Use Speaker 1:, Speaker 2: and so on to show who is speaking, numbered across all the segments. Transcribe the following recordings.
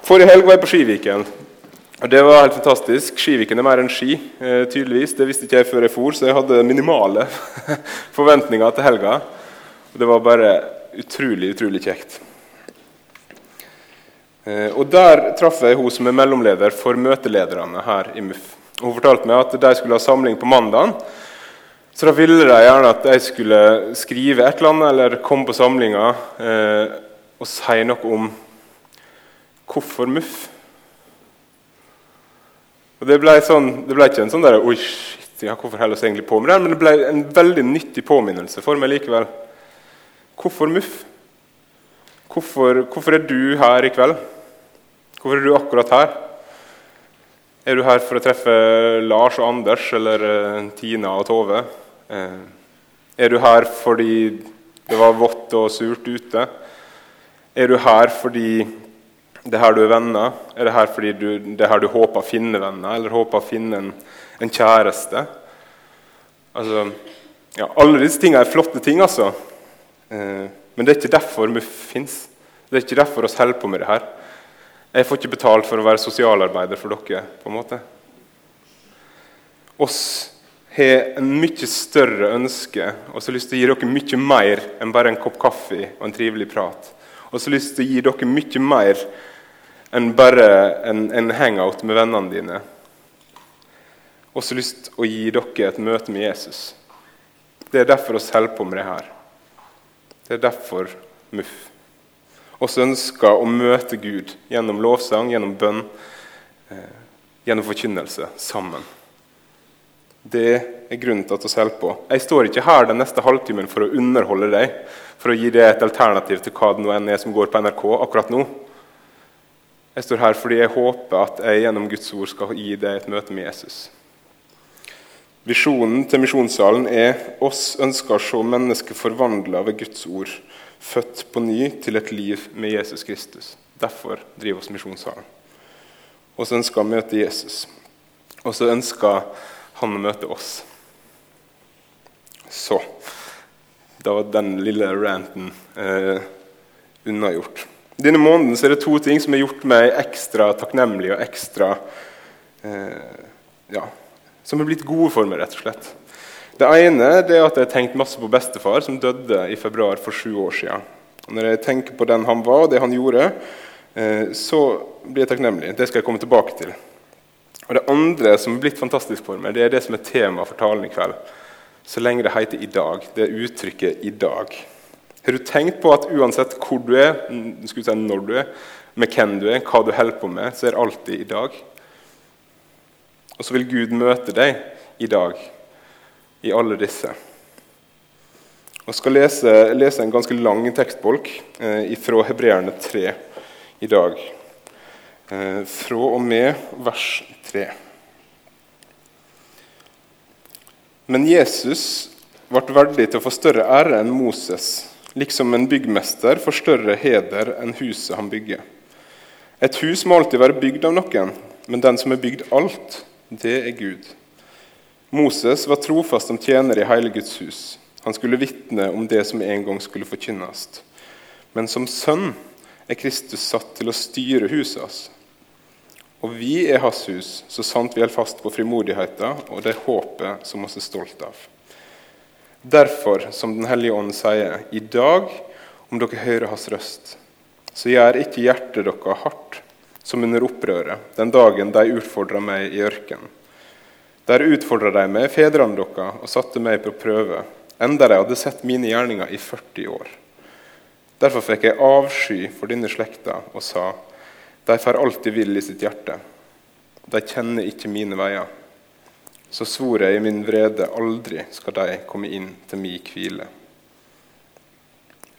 Speaker 1: Forrige helg var jeg på Skiviken. Og Det var helt fantastisk. Skiviken er mer enn ski. Eh, tydeligvis. Det visste ikke jeg før jeg for, så jeg hadde minimale forventninger til helga. Det var bare utrolig, utrolig kjekt. Eh, og Der traff jeg hun som er mellomleder for møtelederne her i MUF. Hun fortalte meg at de skulle ha samling på mandag. Så da ville de gjerne at jeg skulle skrive et eller annet eller komme på samlinga eh, og si noe om hvorfor MUF. Og Det ble, sånn, det ble ikke en sånn der, Oi, shit, ja, hvorfor holder vi egentlig på med det? Men det ble en veldig nyttig påminnelse for meg likevel. Hvorfor MUF? Hvorfor, hvorfor er du her i kveld? Hvorfor er du akkurat her? Er du her for å treffe Lars og Anders eller uh, Tina og Tove? Uh, er du her fordi det var vått og surt ute? Er du her fordi det er her du er venner? Er det her fordi du, det er her du håper å finne venner, eller håper å finne en, en kjæreste? Altså, ja, alle disse tingene er flotte ting, altså. Eh, men det er ikke derfor vi fins. Det er ikke derfor vi holder på med det her. Jeg får ikke betalt for å være sosialarbeider for dere. på en måte. Oss har en mye større ønske og så lyst til å gi dere mye mer enn bare en kopp kaffe og en trivelig prat. Og så lyst til å gi dere mye mer enn bare en, en hangout med vennene dine. Og så lyst til å gi dere et møte med Jesus. Det er derfor vi holder på med det her. Det er derfor MUF også ønsker å møte Gud gjennom lovsang, gjennom bønn, eh, gjennom forkynnelse sammen. Det er grunnen til at vi holder på. Jeg står ikke her den neste halvtimen for å underholde deg, for å gi deg et alternativ til hva det nå enn er som går på NRK akkurat nå. Jeg står her fordi jeg håper at jeg gjennom Guds ord skal gi deg et møte med Jesus. Visjonen til misjonssalen er oss ønsker å se mennesker forvandla ved Guds ord født på ny til et liv med Jesus Kristus. Derfor driver oss Misjonssalen. Og så ønsker å møte Jesus. Og så ønsker han å møte oss. Så Da var den lille ranten eh, unnagjort. Denne måneden er det to ting som har gjort meg ekstra takknemlig og ekstra eh, ja, Som har blitt gode for meg, rett og slett. Det ene det er at jeg har tenkt masse på bestefar, som døde i februar for sju år siden. Og når jeg tenker på den han var, og det han gjorde, eh, så blir jeg takknemlig. Det skal jeg komme tilbake til. Og Det andre som er blitt fantastisk for meg, det er det som er tema for talen i kveld. Så lenge det heter 'i dag', det uttrykket 'i dag'. Har du tenkt på at uansett hvor du er, si når du er, med hvem du er, hva du holder på med, så er det alltid 'i dag'? Og så vil Gud møte deg i dag i alle disse. Jeg skal lese, lese en ganske lang tekstbolk eh, fra Hebreerne 3 i dag. Eh, fra og med vers 3. Men Jesus ble verdig til å få større ære enn Moses, liksom en byggmester får større heder enn huset han bygger. Et hus må alltid være bygd av noen, men den som har bygd alt, det er Gud. Moses var trofast som tjener i hele Guds hus. Han skulle vitne om det som en gang skulle forkynnes. Men som sønn er Kristus satt til å styre huset hans. Og vi er hans hus, så sant vi holder fast på frimodigheten og det håpet som vi er stolt av. Derfor, som Den hellige ånd sier, i dag, om dere hører hans røst, så gjør ikke hjertet dere hardt, som under opprøret, den dagen de utfordra meg i ørkenen. Der utfordra de meg, fedrene deres, og satte meg på prøve, enda de hadde sett mine gjerninger i 40 år. Derfor fikk jeg avsky for denne slekta og sa:" De får alltid vil i sitt hjerte. De kjenner ikke mine veier. Så svor jeg i min vrede, aldri skal de komme inn til mi hvile.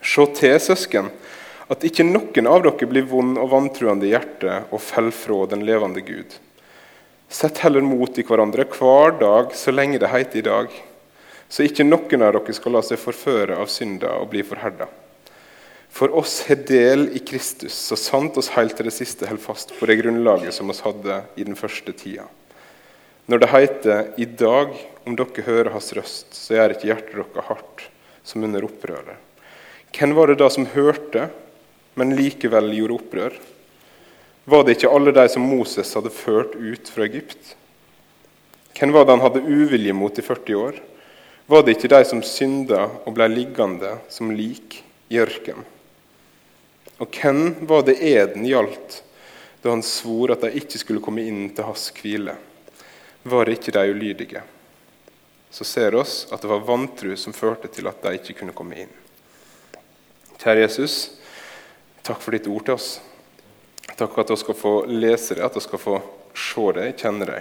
Speaker 1: Se til, søsken, at ikke noen av dere blir vond og vantruende i hjertet og faller fra den levende Gud. Sett heller mot i hverandre hver dag så lenge det heter i dag, så ikke noen av dere skal la seg forføre av synda og bli forherda. For oss har del i Kristus, så sant oss helt til det siste holder fast på det grunnlaget som oss hadde i den første tida. Når det heter 'i dag, om dere hører Hans røst, så gjør ikke hjertet dere hardt', som under opprøret. Hvem var det da som hørte, men likevel gjorde opprør? Var det ikke alle de som Moses hadde ført ut fra Egypt? Hvem var det han hadde uvilje mot i 40 år? Var det ikke de som synda og ble liggende som lik i ørkenen? Og hvem var det eden gjaldt da han svor at de ikke skulle komme inn til hans hvile? Var det ikke de ulydige? Så ser oss at det var vantru som førte til at de ikke kunne komme inn. Kjære Jesus, takk for ditt ord til oss. Takk at vi skal få lese det, at vi skal få se det, kjenne det.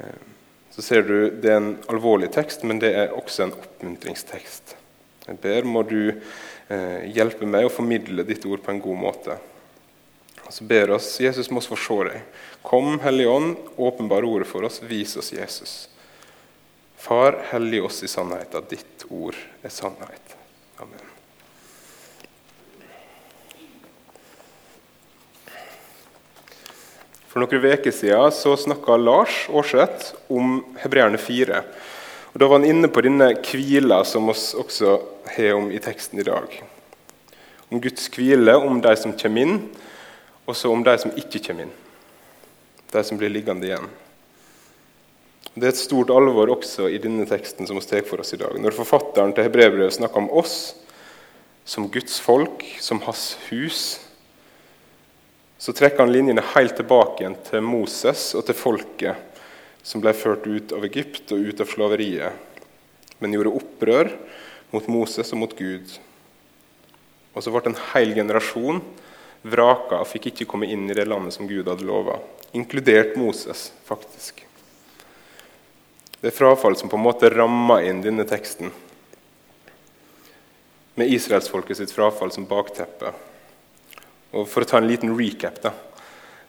Speaker 1: Eh, så ser du det er en alvorlig tekst, men det er også en oppmuntringstekst. Jeg ber må du eh, hjelpe meg å formidle ditt ord på en god måte. Og så ber oss Jesus må oss få se deg. Kom, Hellige Ånd, åpenbar ordet for oss, vis oss Jesus. Far, hellig oss i sannhet, at ditt ord er sannhet. Amen. For noen uker siden så snakka Lars Aarseth om Hebreerne 4. Og Da var han inne på denne hvila som vi også har om i teksten i dag. Om Guds hvile, om de som kommer inn, og så om de som ikke kommer inn. De som blir liggende igjen. Det er et stort alvor også i denne teksten som vi tar for oss i dag. Når forfatteren til Hebreerbrevet snakker om oss som Guds folk, som hans hus, så trekker han linjene helt tilbake igjen til Moses og til folket som ble ført ut av Egypt og ut av slaveriet, men gjorde opprør mot Moses og mot Gud. Og så ble en hel generasjon vraka og fikk ikke komme inn i det landet som Gud hadde lova, inkludert Moses, faktisk. Det er frafall som på en måte rammer inn denne teksten, med israelsfolket sitt frafall som bakteppe. Og For å ta en liten recap da.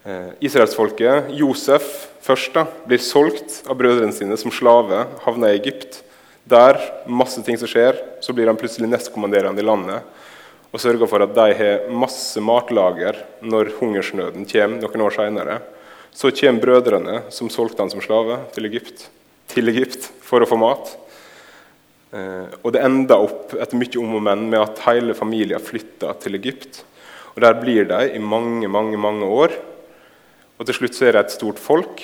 Speaker 1: Eh, Israelsfolket, Josef først, da, blir solgt av brødrene sine som slave, havner i Egypt. Der, masse ting som skjer, så blir han plutselig nestkommanderende i landet og sørger for at de har masse matlager når hungersnøden kommer noen år senere. Så kommer brødrene som solgte han som slave til Egypt, til Egypt for å få mat. Eh, og det enda opp etter mye om og men med at hele familien flytta til Egypt. Og Der blir de i mange mange, mange år. Og Til slutt så er det et stort folk.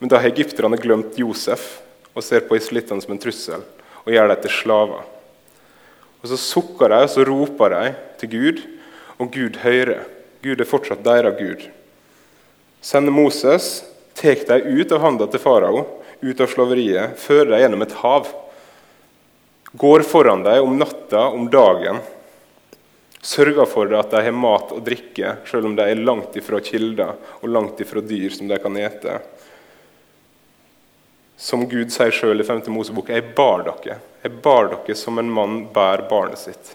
Speaker 1: Men da har egypterne glemt Josef og ser på israelittene som en trussel og gjør dem til slaver. Og Så sukker de og så roper de til Gud, og Gud hører. Gud er fortsatt deres Gud. Sender Moses, tar dem ut av handa til farao, ut av slaveriet, fører dem gjennom et hav. Går foran dem om natta, om dagen Sørger for at de har mat og drikke, selv om de er langt ifra kilder og langt ifra dyr som de kan ete. Som Gud sier sjøl i 5. Mosebok, jeg bar dere. Jeg bar dere som en mann bærer barnet sitt.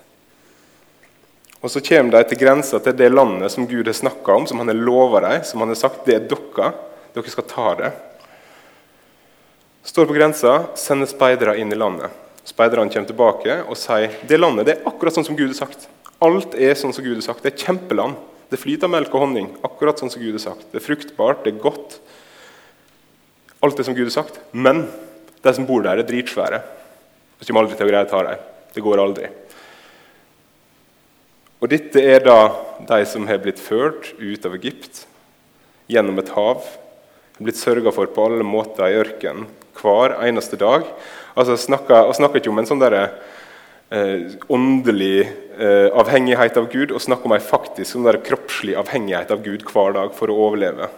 Speaker 1: Og Så kommer de til grensa til det landet som Gud har snakka om, som han har lova dem, som han har sagt det er dere. Dere skal ta det. Står på grensa, sender speidere inn i landet. Speiderne kommer tilbake og sier det landet det er akkurat sånn som Gud har sagt. Alt er sånn som Gud har sagt. Det er kjempeland. Det flyter melk og honning, akkurat sånn som Gud har sagt. Det er fruktbart, det er godt. Alt det som Gud har sagt. Men de som bor der, er dritsvære. De kommer aldri til å greie å ta dem. Det går aldri. Og Dette er da de som har blitt ført ut av Egypt gjennom et hav. Blitt sørga for på alle måter i ørkenen hver eneste dag. Altså, snakker, og snakker ikke om en sånn derre eh, åndelig eh, avhengighet av Gud og snakker om en faktisk sånn der kroppslig avhengighet av Gud hver dag for å overleve.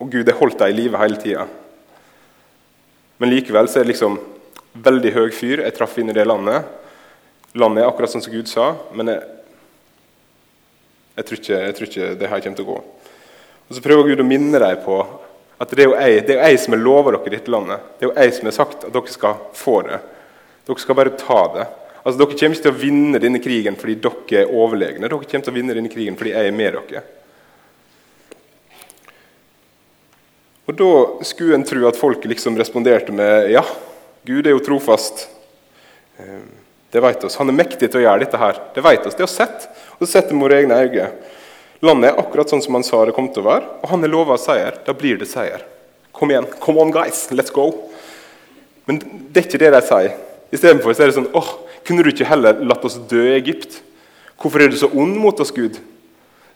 Speaker 1: Og Gud har holdt deg i live hele tida. Men likevel så er det liksom veldig høy fyr. Jeg traff inn i det landet. Landet er akkurat sånn som Gud sa, men jeg, jeg, tror, ikke, jeg tror ikke det her kommer til å gå. Og Så prøver Gud å minne deg på at det er jo jeg, det er jeg som har lova dere dette landet. Det er jo jeg som har sagt at dere skal få det. Dere skal bare ta det. Altså, Dere kommer ikke til å vinne denne krigen fordi dere er overlegne. Dere kommer til å vinne denne krigen fordi jeg er med dere. Og Da skulle en tro at folk liksom responderte med ja, Gud er jo trofast. Ehm, det vet oss. Han er mektig til å gjøre dette her. Det vet oss. Det har sett. Og så setter vi våre egne øyne. Landet er akkurat sånn som han sa det kom til å være, og han har lova seier. Da blir det seier. Kom igjen. Come on, guys. Let's go. Men det er ikke det de sier. Istedenfor er det sånn åh, kunne du ikke heller latt oss dø i Egypt? Hvorfor er du så ond mot oss, Gud?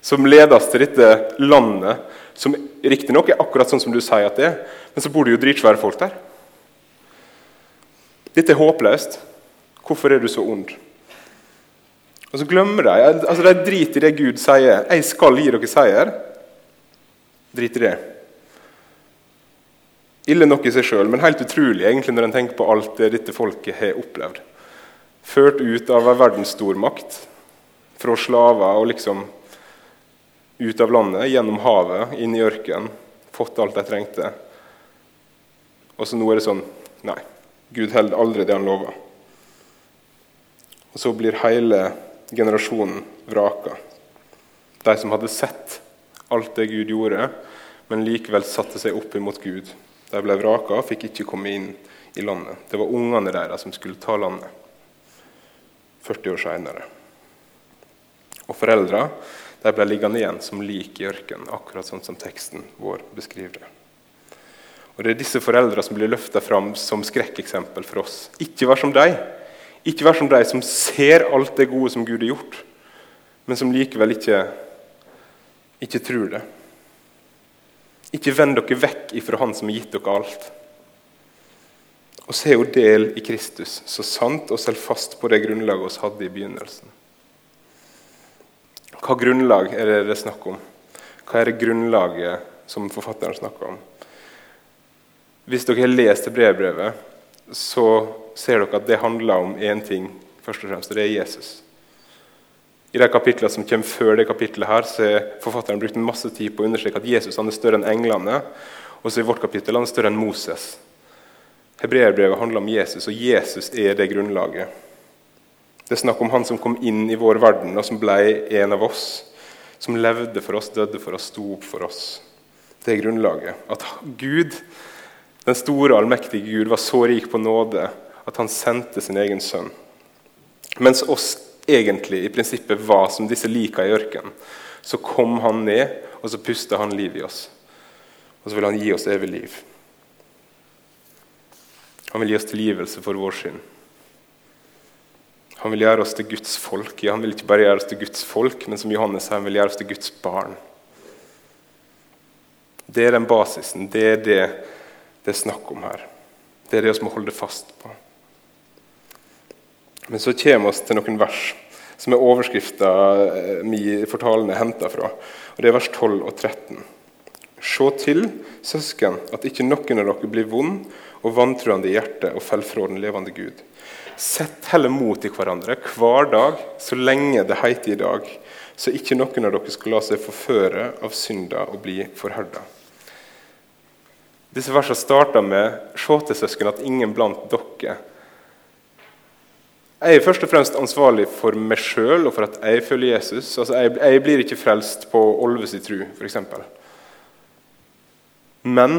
Speaker 1: som leder oss til dette landet, som riktignok er akkurat sånn som du sier at det er, men så bor det jo dritsvære folk der. Dette er håpløst. Hvorfor er du så ond? Og så glemmer de altså De driter i det Gud sier. 'Jeg skal gi dere seier.' Drit i det. Ille nok i seg sjøl, men helt utrolig egentlig når en tenker på alt det dette folket har opplevd. Ført ut av en verdensstormakt, fra slaver og liksom ut av landet, gjennom havet, inn i ørkenen. Fått alt de trengte. Og så nå er det sånn Nei, Gud holder aldri det han lover. Og så blir hele generasjonen vraka. De som hadde sett alt det Gud gjorde, men likevel satte seg opp imot Gud. De ble vraka og fikk ikke komme inn i landet. Det var ungene deres som skulle ta landet 40 år seinere. Og foreldra ble liggende igjen som lik i ørkenen, akkurat sånn som teksten vår beskriver det. Og Det er disse foreldra som blir løfta fram som skrekkeksempel for oss. Ikke vær som dem. Ikke vær som de som ser alt det gode som Gud har gjort, men som likevel ikke, ikke tror det. Ikke vend dere vekk ifra Han som har gitt dere alt. Og se jo del i Kristus, så sant og selv fast på det grunnlaget vi hadde i begynnelsen. Hva grunnlag er det det er snakk om? Hva er det grunnlaget som forfatteren snakker om? Hvis dere har lest brevbrevet, så ser dere at det handler om én ting, først og fremst, og det er Jesus. I de kapitlene som kommer før det kapitlet her, så har forfatteren brukt masse tid på å understreke at Jesus er større enn englene. Og så i vårt kapittel han er større enn Moses. Hebreerbrevet handler om Jesus, og Jesus er det grunnlaget. Det er snakk om han som kom inn i vår verden, og som ble en av oss. Som levde for oss, døde for oss, sto opp for oss. Det er grunnlaget. At Gud, den store, allmektige Gud, var så rik på nåde at han sendte sin egen sønn. Mens oss egentlig i prinsippet var som disse lika i ørkenen. Så kom han ned, og så pusta han liv i oss. Og så vil han gi oss evig liv. Han vil gi oss tilgivelse for vår synd. Han vil gjøre oss til Guds folk. Ja, han vil ikke bare gjøre oss til Guds folk, men som Johannes sa, han vil gjøre oss til Guds barn. Det er den basisen. Det er det det er snakk om her. Det er det vi må holde fast på. Men så kommer vi til noen vers som er overskrifta mi for talen er henta fra. Og Det er vers 12 og 13. Se til, søsken, at ikke noen av dere blir vond og vantruende i hjertet og faller fra den levende Gud. Sett heller mot i hverandre hver dag, så lenge det heiter i dag, så ikke noen av dere skal la seg forføre av synda og bli forherda. Disse versene starter med Se til, søsken, at ingen blant dere jeg er først og fremst ansvarlig for meg sjøl og for at jeg følger Jesus. Altså, jeg, jeg, blir ikke frelst på Olves tru, f.eks. Men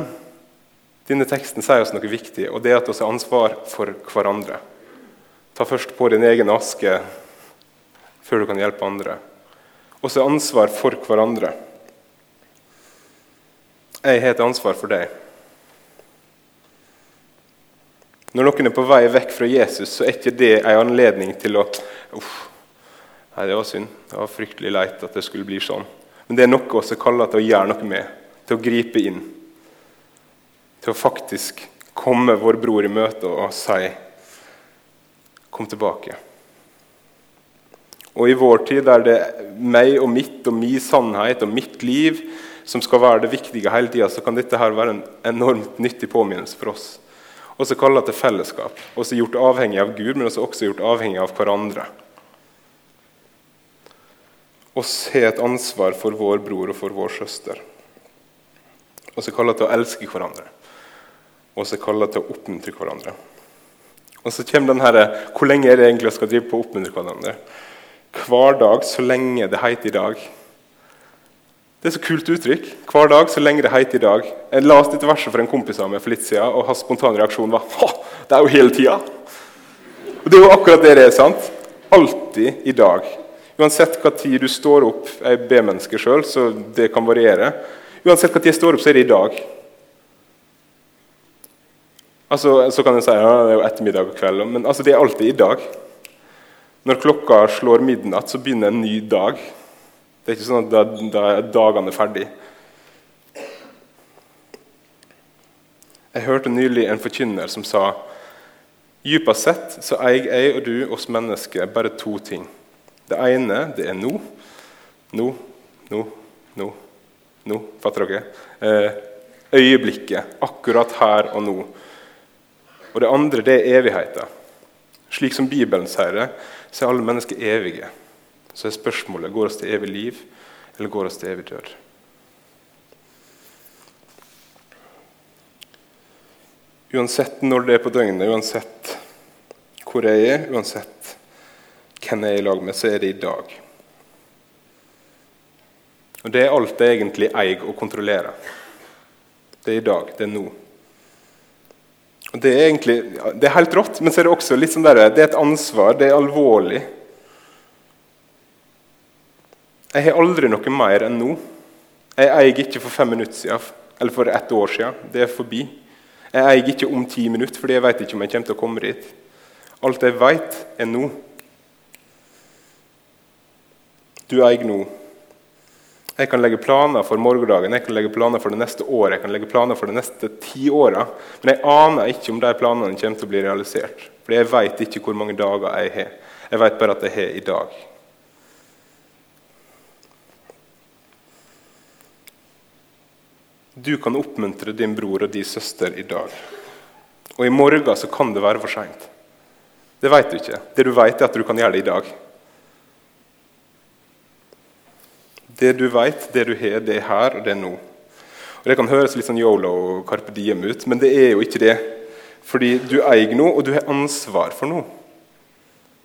Speaker 1: denne teksten sier oss noe viktig, og det er at vi har ansvar for hverandre. Ta først på din egen aske før du kan hjelpe andre. Og så ansvar for hverandre. Jeg har et ansvar for deg. Når noen er på vei vekk fra Jesus, så er ikke det en anledning til å Uff, nei, det var synd. Det var fryktelig leit at det skulle bli sånn. Men det er noe vi kaller til å gjøre noe med, til å gripe inn. Til å faktisk komme vår bror i møte og si 'Kom tilbake'. Og i vår tid er det meg og mitt og min sannhet og mitt liv som skal være det viktige hele tida, så kan dette her være en enormt nyttig påminnelse for oss Og så kaller det til fellesskap. Også gjort avhengig av Gud, men også gjort avhengig av hverandre. Oss har et ansvar for vår bror og for vår søster. Og så kaller det til å elske hverandre. Og så kaller det til å oppmuntre hverandre. Og så kommer den her, Hvor lenge er det egentlig jeg skal drive på å oppmuntre hverandre? Hver dag så lenge det heter i dag. Det er så kult uttrykk. Hver dag så lenge det heter i dag. Jeg leste dette verset for en kompis av meg for litt siden, og hans spontane reaksjon var ha, det er jo hele tida. Og det er jo akkurat det det er. sant? Alltid i dag. Uansett hva tid du står opp Jeg er B-menneske sjøl, så det kan variere. Uansett hva tid jeg står opp, så er det i dag. Altså, Så kan jeg si ja, det er jo ettermiddag og kveld, men altså, det er alltid i dag. Når klokka slår midnatt, så begynner en ny dag. Det er ikke sånn at da, da er dagene ferdig. Jeg hørte nylig en forkynner som sa Djupest sett så eier jeg og du oss mennesker bare to ting. Det ene det er nå. Nå, nå, nå. Nå, fatter dere? Eh, øyeblikket. Akkurat her og nå. Og det andre det er evigheten. Slik som Bibelen sier det, så er alle mennesker evige. Så er spørsmålet går oss til evig liv, eller går oss til evig død. Uansett når det er på døgnet, uansett hvor jeg er, uansett hvem jeg er i lag med, så er det i dag. Og Det er alt jeg egentlig eier å kontrollere. Det er i dag. Det er nå. Det er egentlig, det er helt rått, men så er det også litt sånn der, det er et ansvar. Det er alvorlig. Jeg har aldri noe mer enn nå. Jeg eier ikke for fem minutter siden eller for ett år siden. Det er forbi. Jeg eier ikke om ti minutter, fordi jeg vet ikke om jeg kommer til å komme dit. Alt jeg vet, er nå. Du eier nå. Jeg kan legge planer for morgendagen, jeg kan legge planer for det neste året, jeg kan legge planer for de neste ti åra. Men jeg aner ikke om de planene kommer til å bli realisert. For jeg vet ikke hvor mange dager jeg har. Jeg vet bare at jeg har i dag. Du kan oppmuntre din bror og din søster i dag. Og i morgen så kan det være for seint. Det vet du ikke. Det du vet, er at du kan gjøre det i dag. Det du vet, det du har, det er her, og det er nå. Og Det kan høres litt sånn yolo og Carpe Diem ut, men det er jo ikke det. Fordi du eier noe, og du har ansvar for noe.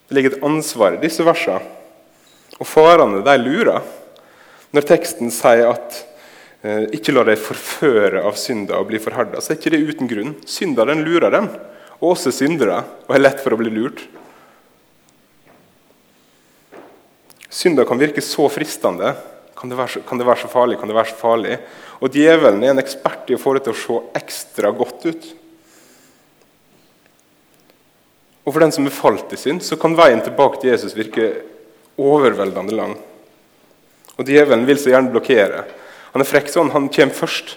Speaker 1: Det ligger et ansvar i disse versene. Og farene de lurer når teksten sier at Eh, ikke la deg forføre av synda og bli forherda, så er ikke det uten grunn. Synda den lurer dem, og også syndere, og er lett for å bli lurt. Synda kan virke så fristende. Kan det, så, kan det, være så, farlig? Kan det være så farlig? Og djevelen er en ekspert i å få det til å se ekstra godt ut. Og for den som er falt i synd, så kan veien tilbake til Jesus virke overveldende lang. Og djevelen vil så gjerne blokkere. Han er frekk sånn. Han kommer først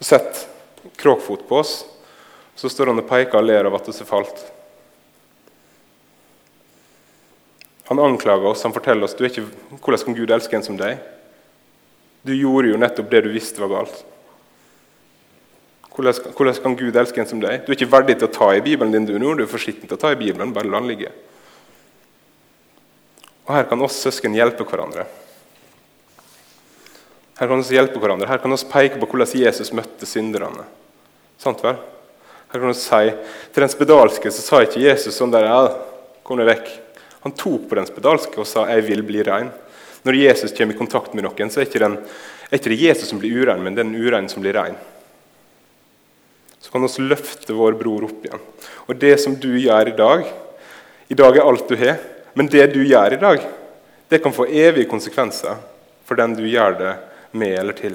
Speaker 1: og setter kråkfot på oss. Så står han og peker og ler av at vi er falt. Han anklager oss, han forteller oss du er ikke, hvordan kan Gud elske en som deg. Du gjorde jo nettopp det du visste var galt. Hvordan, hvordan kan Gud elske en som deg? Du er ikke verdig til å ta i Bibelen din. Du, nå. du er for skitten til å ta i Bibelen. Bare la den ligge. Og Her kan oss søsken hjelpe hverandre. Her kan vi hjelpe hverandre. Her kan vi peke på hvordan Jesus møtte synderne. Sant vel? Her kan vi si, Til den spedalske så sa ikke Jesus sånn der ja, kom deg vekk. Han tok på den spedalske og sa 'jeg vil bli rein'. Når Jesus kommer i kontakt med noen, så er ikke, den, er ikke det Jesus som blir urein, men det er den urein som blir rein. Så kan vi løfte vår bror opp igjen. Og det som du gjør i dag I dag er alt du har, men det du gjør i dag, det kan få evige konsekvenser for den du gjør det med eller til.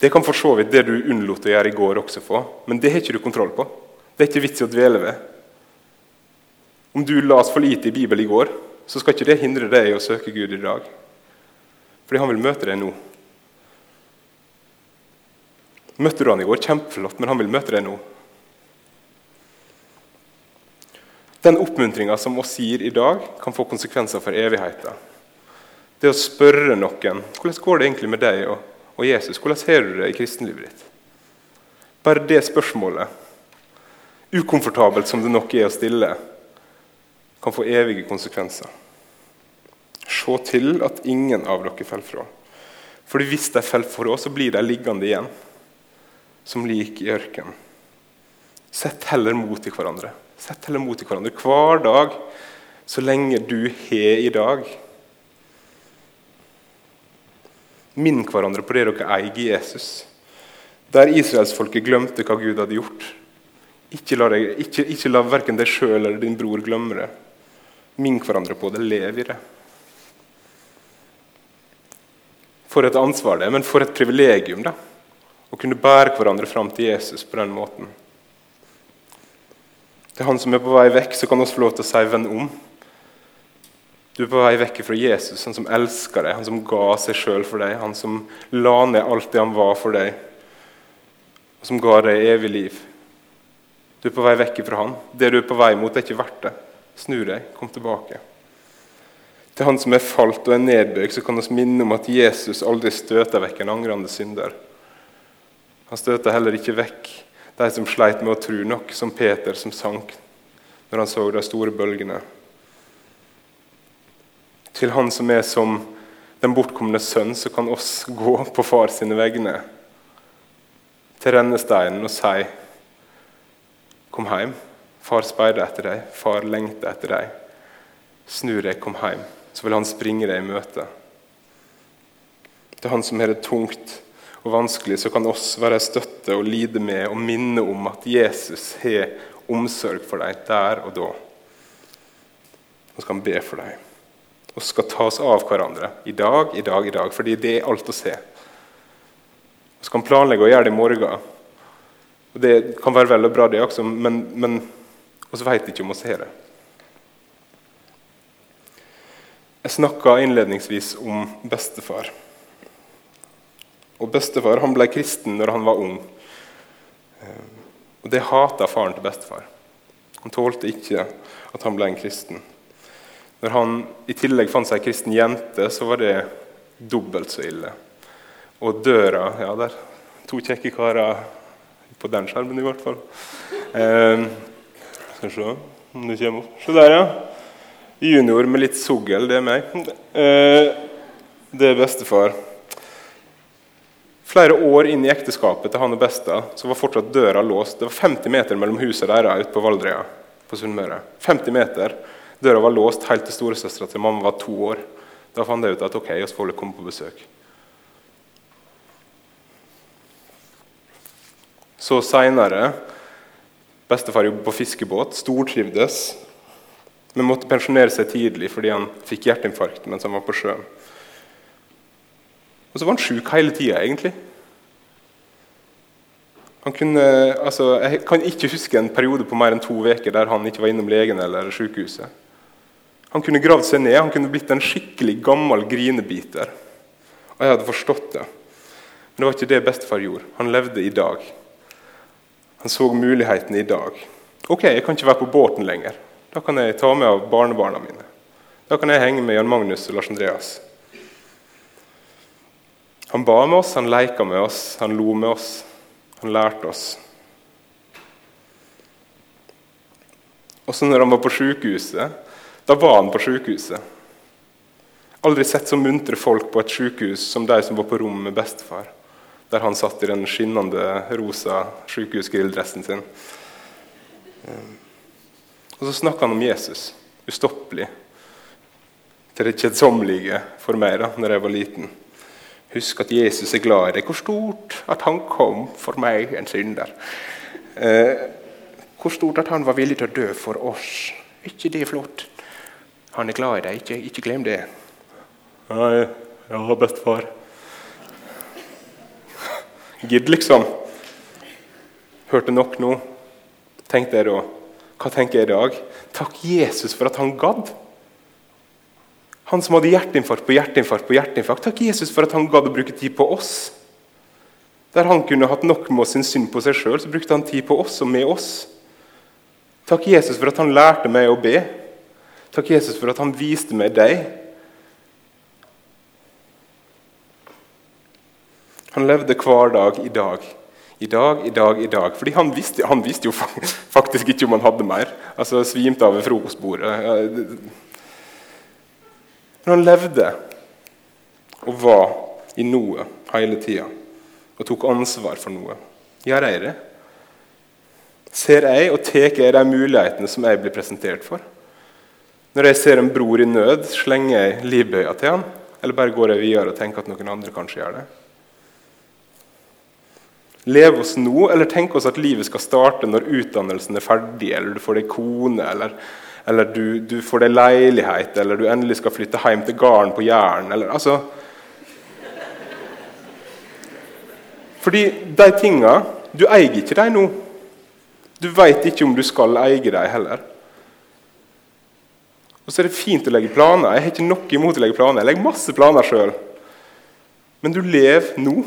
Speaker 1: Det kan for så vidt det du unnlot å gjøre i går, også få, men det har ikke du kontroll på. Det er ikke vits i å dvele ved. Om du las for lite i Bibelen i går, så skal ikke det hindre deg i å søke Gud i dag. Fordi han vil møte deg nå. Møtte du han i går? Kjempeflott, men han vil møte deg nå. Den oppmuntringa som oss gir i dag, kan få konsekvenser for evigheten. Det å spørre noen hvordan går det egentlig med deg og, og Jesus. Hvordan ser du det i kristenlivet ditt? Bare det spørsmålet, ukomfortabelt som det nok er å stille, kan få evige konsekvenser. Se til at ingen av dere faller fra. Fordi hvis de faller fra, så blir de liggende igjen som lik i ørkenen. Sett heller mot i hverandre. Sett heller mot i hverandre hver dag så lenge du har i dag. Minn hverandre på det dere eier i Jesus. Der israelsfolket glemte hva Gud hadde gjort. Ikke la, deg, la verken deg sjøl eller din bror glemme det. Minn hverandre på det. Lev i det. For et ansvar det er, men for et privilegium da, å kunne bære hverandre fram til Jesus på den måten. Til han som er på vei vekk, så kan vi få lov til å si 'venn om'. Du er på vei vekk fra Jesus, han som elsker deg, han som ga seg sjøl for deg, han som la ned alt det han var for deg, og som ga deg evig liv. Du er på vei vekk fra han. Det du er på vei mot, er ikke verdt det. Snu deg, kom tilbake. Til han som er falt og er nedbøyd, så kan vi minne om at Jesus aldri støter vekk en angrende synder. Han støter heller ikke vekk de som sleit med å tro nok, som Peter som sank når han så de store bølgene til Han som er som den bortkomne sønn, så kan oss gå på far sine vegne til rennesteinen og si Kom hjem. Far speider etter deg. Far lengter etter deg. Snu deg, kom hjem. Så vil han springe deg i møte. Til han som har det tungt og vanskelig, så kan oss være støtte og lide med og minne om at Jesus har omsorg for deg der og da. Og så kan han be for deg og skal ta oss av hverandre i dag, i dag, i dag. Fordi det er alt å se. Og så kan planlegge å gjøre det i morgen. Og Det kan være vel og bra, det også, men, men vi vet ikke om vi har det. Jeg snakka innledningsvis om bestefar. Og Bestefar han ble kristen når han var ung. Og Det hata faren til bestefar. Han tålte ikke at han ble en kristen. Når han i tillegg fant seg ei kristen jente, så var det dobbelt så ille. Og døra Ja, der. To kjekke karer på den skjermen, i hvert fall. Eh, skal se om det kommer opp. Se der, ja. Junior med litt sogl, det er meg. Eh, det er bestefar. Flere år inn i ekteskapet til han og Besta så var fortsatt døra låst. Det var 50 meter mellom huset deres ute på Valdreia på Sunnmøre. 50 meter. Døra var låst helt til storesøstera til mamma var to år. Da fant jeg ut at ok, oss får komme på besøk. Så seinere Bestefar jobbet på fiskebåt, stortrivdes, men måtte pensjonere seg tidlig fordi han fikk hjerteinfarkt mens han var på sjøen. Og så var han sjuk hele tida, egentlig. Kunne, altså, jeg kan ikke huske en periode på mer enn to uker der han ikke var innom legen eller sykehuset. Han kunne gravd seg ned, han kunne blitt en skikkelig gammel grinebiter. Og jeg hadde forstått det. Men det var ikke det bestefar gjorde. Han levde i dag. Han så mulighetene i dag. Ok, jeg kan ikke være på båten lenger. Da kan jeg ta med av barnebarna mine. Da kan jeg henge med Jan Magnus og Lars Andreas. Han ba med oss, han leika med oss, han lo med oss. Han lærte oss. Også når han var på sykehuset, da var han på sykehuset. Aldri sett så muntre folk på et sykehus som de som var på rom med bestefar, der han satt i den skinnende rosa sykehusgrilldressen sin. Ehm. Og så snakker han om Jesus, ustoppelig, til det kjedsommelige for meg da når jeg var liten. Husk at Jesus er glad i deg. Hvor stort at han kom for meg, en synder. Eh, hvor stort at han var villig til å dø for oss. ikke det flott? Han er glad i deg. Ikke, ikke glem det. Nei, har bestefar. Gidd, liksom. Hørte nok nå. Tenkte jeg da. Hva tenker jeg i dag? Takk Jesus for at han gadd. Han som hadde hjerteinfarkt på hjerteinfarkt på hjerteinfarkt. Takk Jesus for at han gadd å bruke tid på oss. Der han kunne hatt nok med sin synd på seg sjøl, brukte han tid på oss og med oss. Takk Jesus for at han lærte meg å be. Takk, Jesus, for at han viste meg deg. Han levde hver dag i dag. I dag, i dag, i dag. Fordi han visste, han visste jo faktisk ikke om han hadde mer. Altså Svimte av ved frokostbordet. Men han levde og var i noe hele tida og tok ansvar for noe. Gjør jeg det? Ser jeg og tar jeg de mulighetene som jeg blir presentert for? Når jeg ser en bror i nød, slenger jeg livbøya til han, eller bare går jeg videre og tenker at noen andre kanskje gjør det? Leve oss nå, eller tenke oss at livet skal starte når utdannelsen er ferdig, eller du får deg kone, eller, eller du, du, får deg leilighet, eller du endelig skal flytte hjem til gården på Jæren, eller altså Fordi de tinga Du eier ikke dem nå. Du veit ikke om du skal eie dem heller. Og så er det fint å legge planer. Jeg har ikke noe imot å legge planer. Jeg legger masse planer sjøl. Men du lever nå.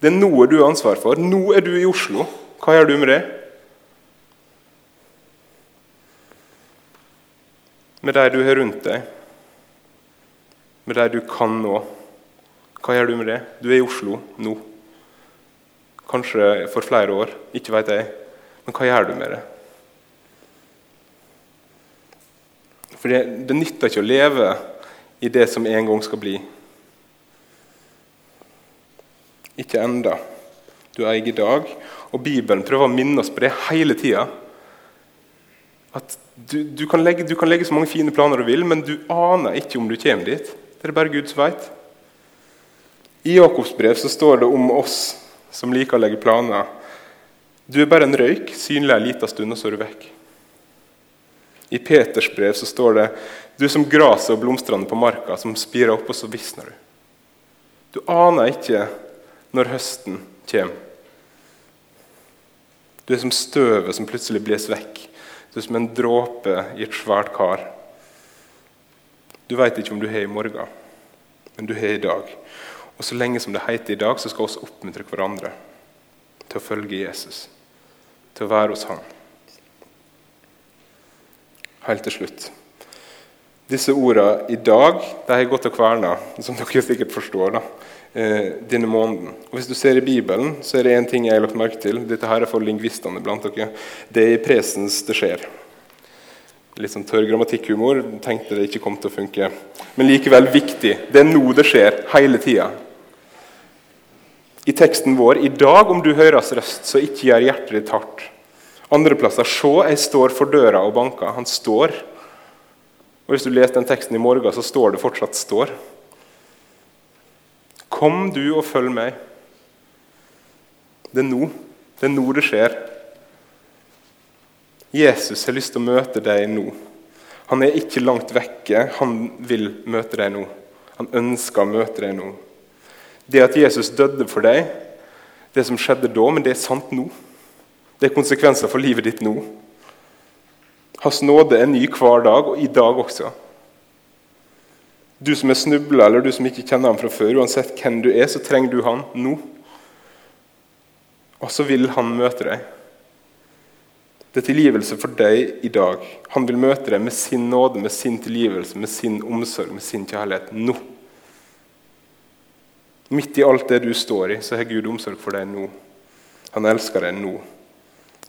Speaker 1: Det er noe du har ansvar for. Nå er du i Oslo. Hva gjør du med det? Med de du har rundt deg, med de du kan nå. Hva gjør du med det? Du er i Oslo nå. Kanskje for flere år, ikke veit jeg. Men hva gjør du med det? For det, det nytter ikke å leve i det som en gang skal bli. Ikke enda. Du eier i dag. Og Bibelen prøver å minne oss på det hele tida. At du, du, kan legge, du, kan legge, så mange fine planer du vil, men du aner ikke om du kommer dit. Det er bare Gud som veit. I Jakobs brev så står det om oss som liker å legge planer. Du er bare en røyk, synlig en liten stund, og så er du vekk. I Peters brev så står det du er som gresset og blomstene på marka, som spirer opp, og så visner du. Du aner ikke når høsten kommer. Du er som støvet som plutselig blåser vekk. Du er som en dråpe i et svært kar. Du veit ikke om du har i morgen, men du har i dag. Og så lenge som det heter i dag, så skal vi oppmuntre hverandre til å følge Jesus, til å være hos ham. Helt til slutt. Disse ordene 'i dag' de har gått og kverna, som dere sikkert forstår. da, denne måneden. Og Hvis du ser i Bibelen, så er det én ting jeg har lagt merke til. Dette her er for lingvistene blant dere. Det er i presens det skjer. Litt sånn tørr grammatikkhumor. Tenkte det ikke kom til å funke. Men likevel viktig. Det er nå det skjer, hele tida. I teksten vår i dag, om du høres røst, så ikke gjør hjertet ditt hardt. Andre plasser se, jeg står for døra og banker. Han står. Og Hvis du leser den teksten i morgen, så står det fortsatt 'står'. Kom du og følg meg. Det er nå. Det er nå det skjer. Jesus har lyst til å møte deg nå. Han er ikke langt vekke. Han vil møte deg nå. Han ønsker å møte deg nå. Det at Jesus døde for deg, det som skjedde da, men det er sant nå. Det er konsekvenser for livet ditt nå. Hans nåde er ny hver dag, og i dag også. Du som er snubla, eller du som ikke kjenner ham fra før, uansett hvem du er, så trenger du han nå. Og så vil han møte deg. Det er tilgivelse for deg i dag. Han vil møte deg med sin nåde, med sin tilgivelse, med sin omsorg, med sin kjærlighet nå. Midt i alt det du står i, så har Gud omsorg for deg nå. Han elsker deg nå.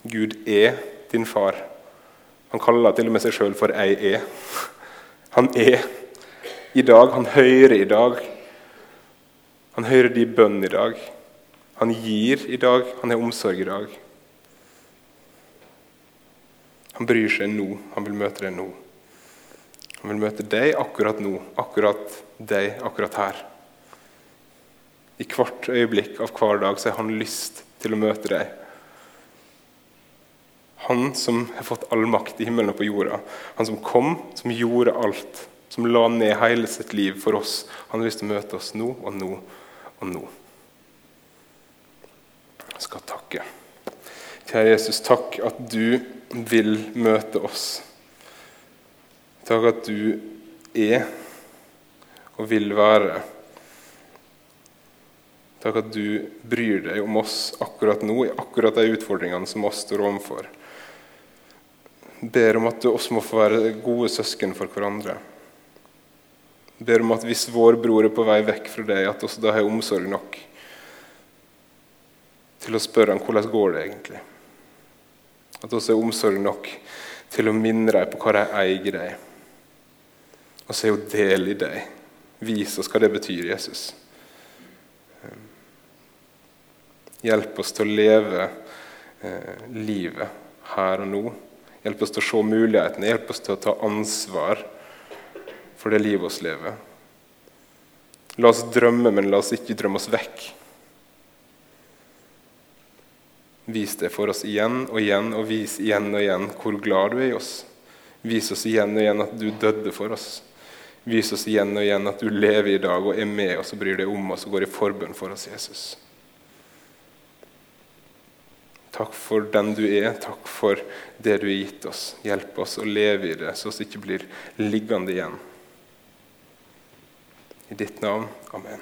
Speaker 1: Gud er din far. Han kaller til og med seg sjøl for 'jeg er'. Han er i dag. Han hører i dag. Han hører de bønn i dag. Han gir i dag. Han har omsorg i dag. Han bryr seg nå. Han vil møte deg nå. Han vil møte deg akkurat nå, akkurat deg akkurat her. I hvert øyeblikk av hver dag så har han lyst til å møte deg. Han som har fått all makt i himmelen og på jorda. Han som kom, som gjorde alt som la ned hele sitt liv for oss. Han har lyst til å møte oss nå og nå og nå. Jeg skal takke. Kjære Jesus, takk at du vil møte oss. Takk at du er og vil være. Takk at du bryr deg om oss akkurat nå, i akkurat de utfordringene som oss står overfor. Ber om at du også må få være gode søsken for hverandre ber om at hvis vår bror er på vei vekk fra deg, at også da har omsorg nok til å spørre ham hvordan går det egentlig. At også er omsorg nok til å minne deg på hva de eier deg. Og så er jo del i deg. Vis oss hva det betyr, Jesus. Hjelp oss til å leve eh, livet her og nå. Hjelp oss til å se mulighetene, hjelp oss til å ta ansvar for det livet oss lever. La oss drømme, men la oss ikke drømme oss vekk. Vis det for oss igjen og igjen, og vis igjen og igjen hvor glad du er i oss. Vis oss igjen og igjen at du døde for oss. Vis oss igjen og igjen at du lever i dag og er med oss og bryr deg om oss og går i forbønn for oss, Jesus. Takk for den du er. Takk for det du har gitt oss. Hjelp oss å leve i det, så vi ikke blir liggende igjen. I ditt navn. Amen.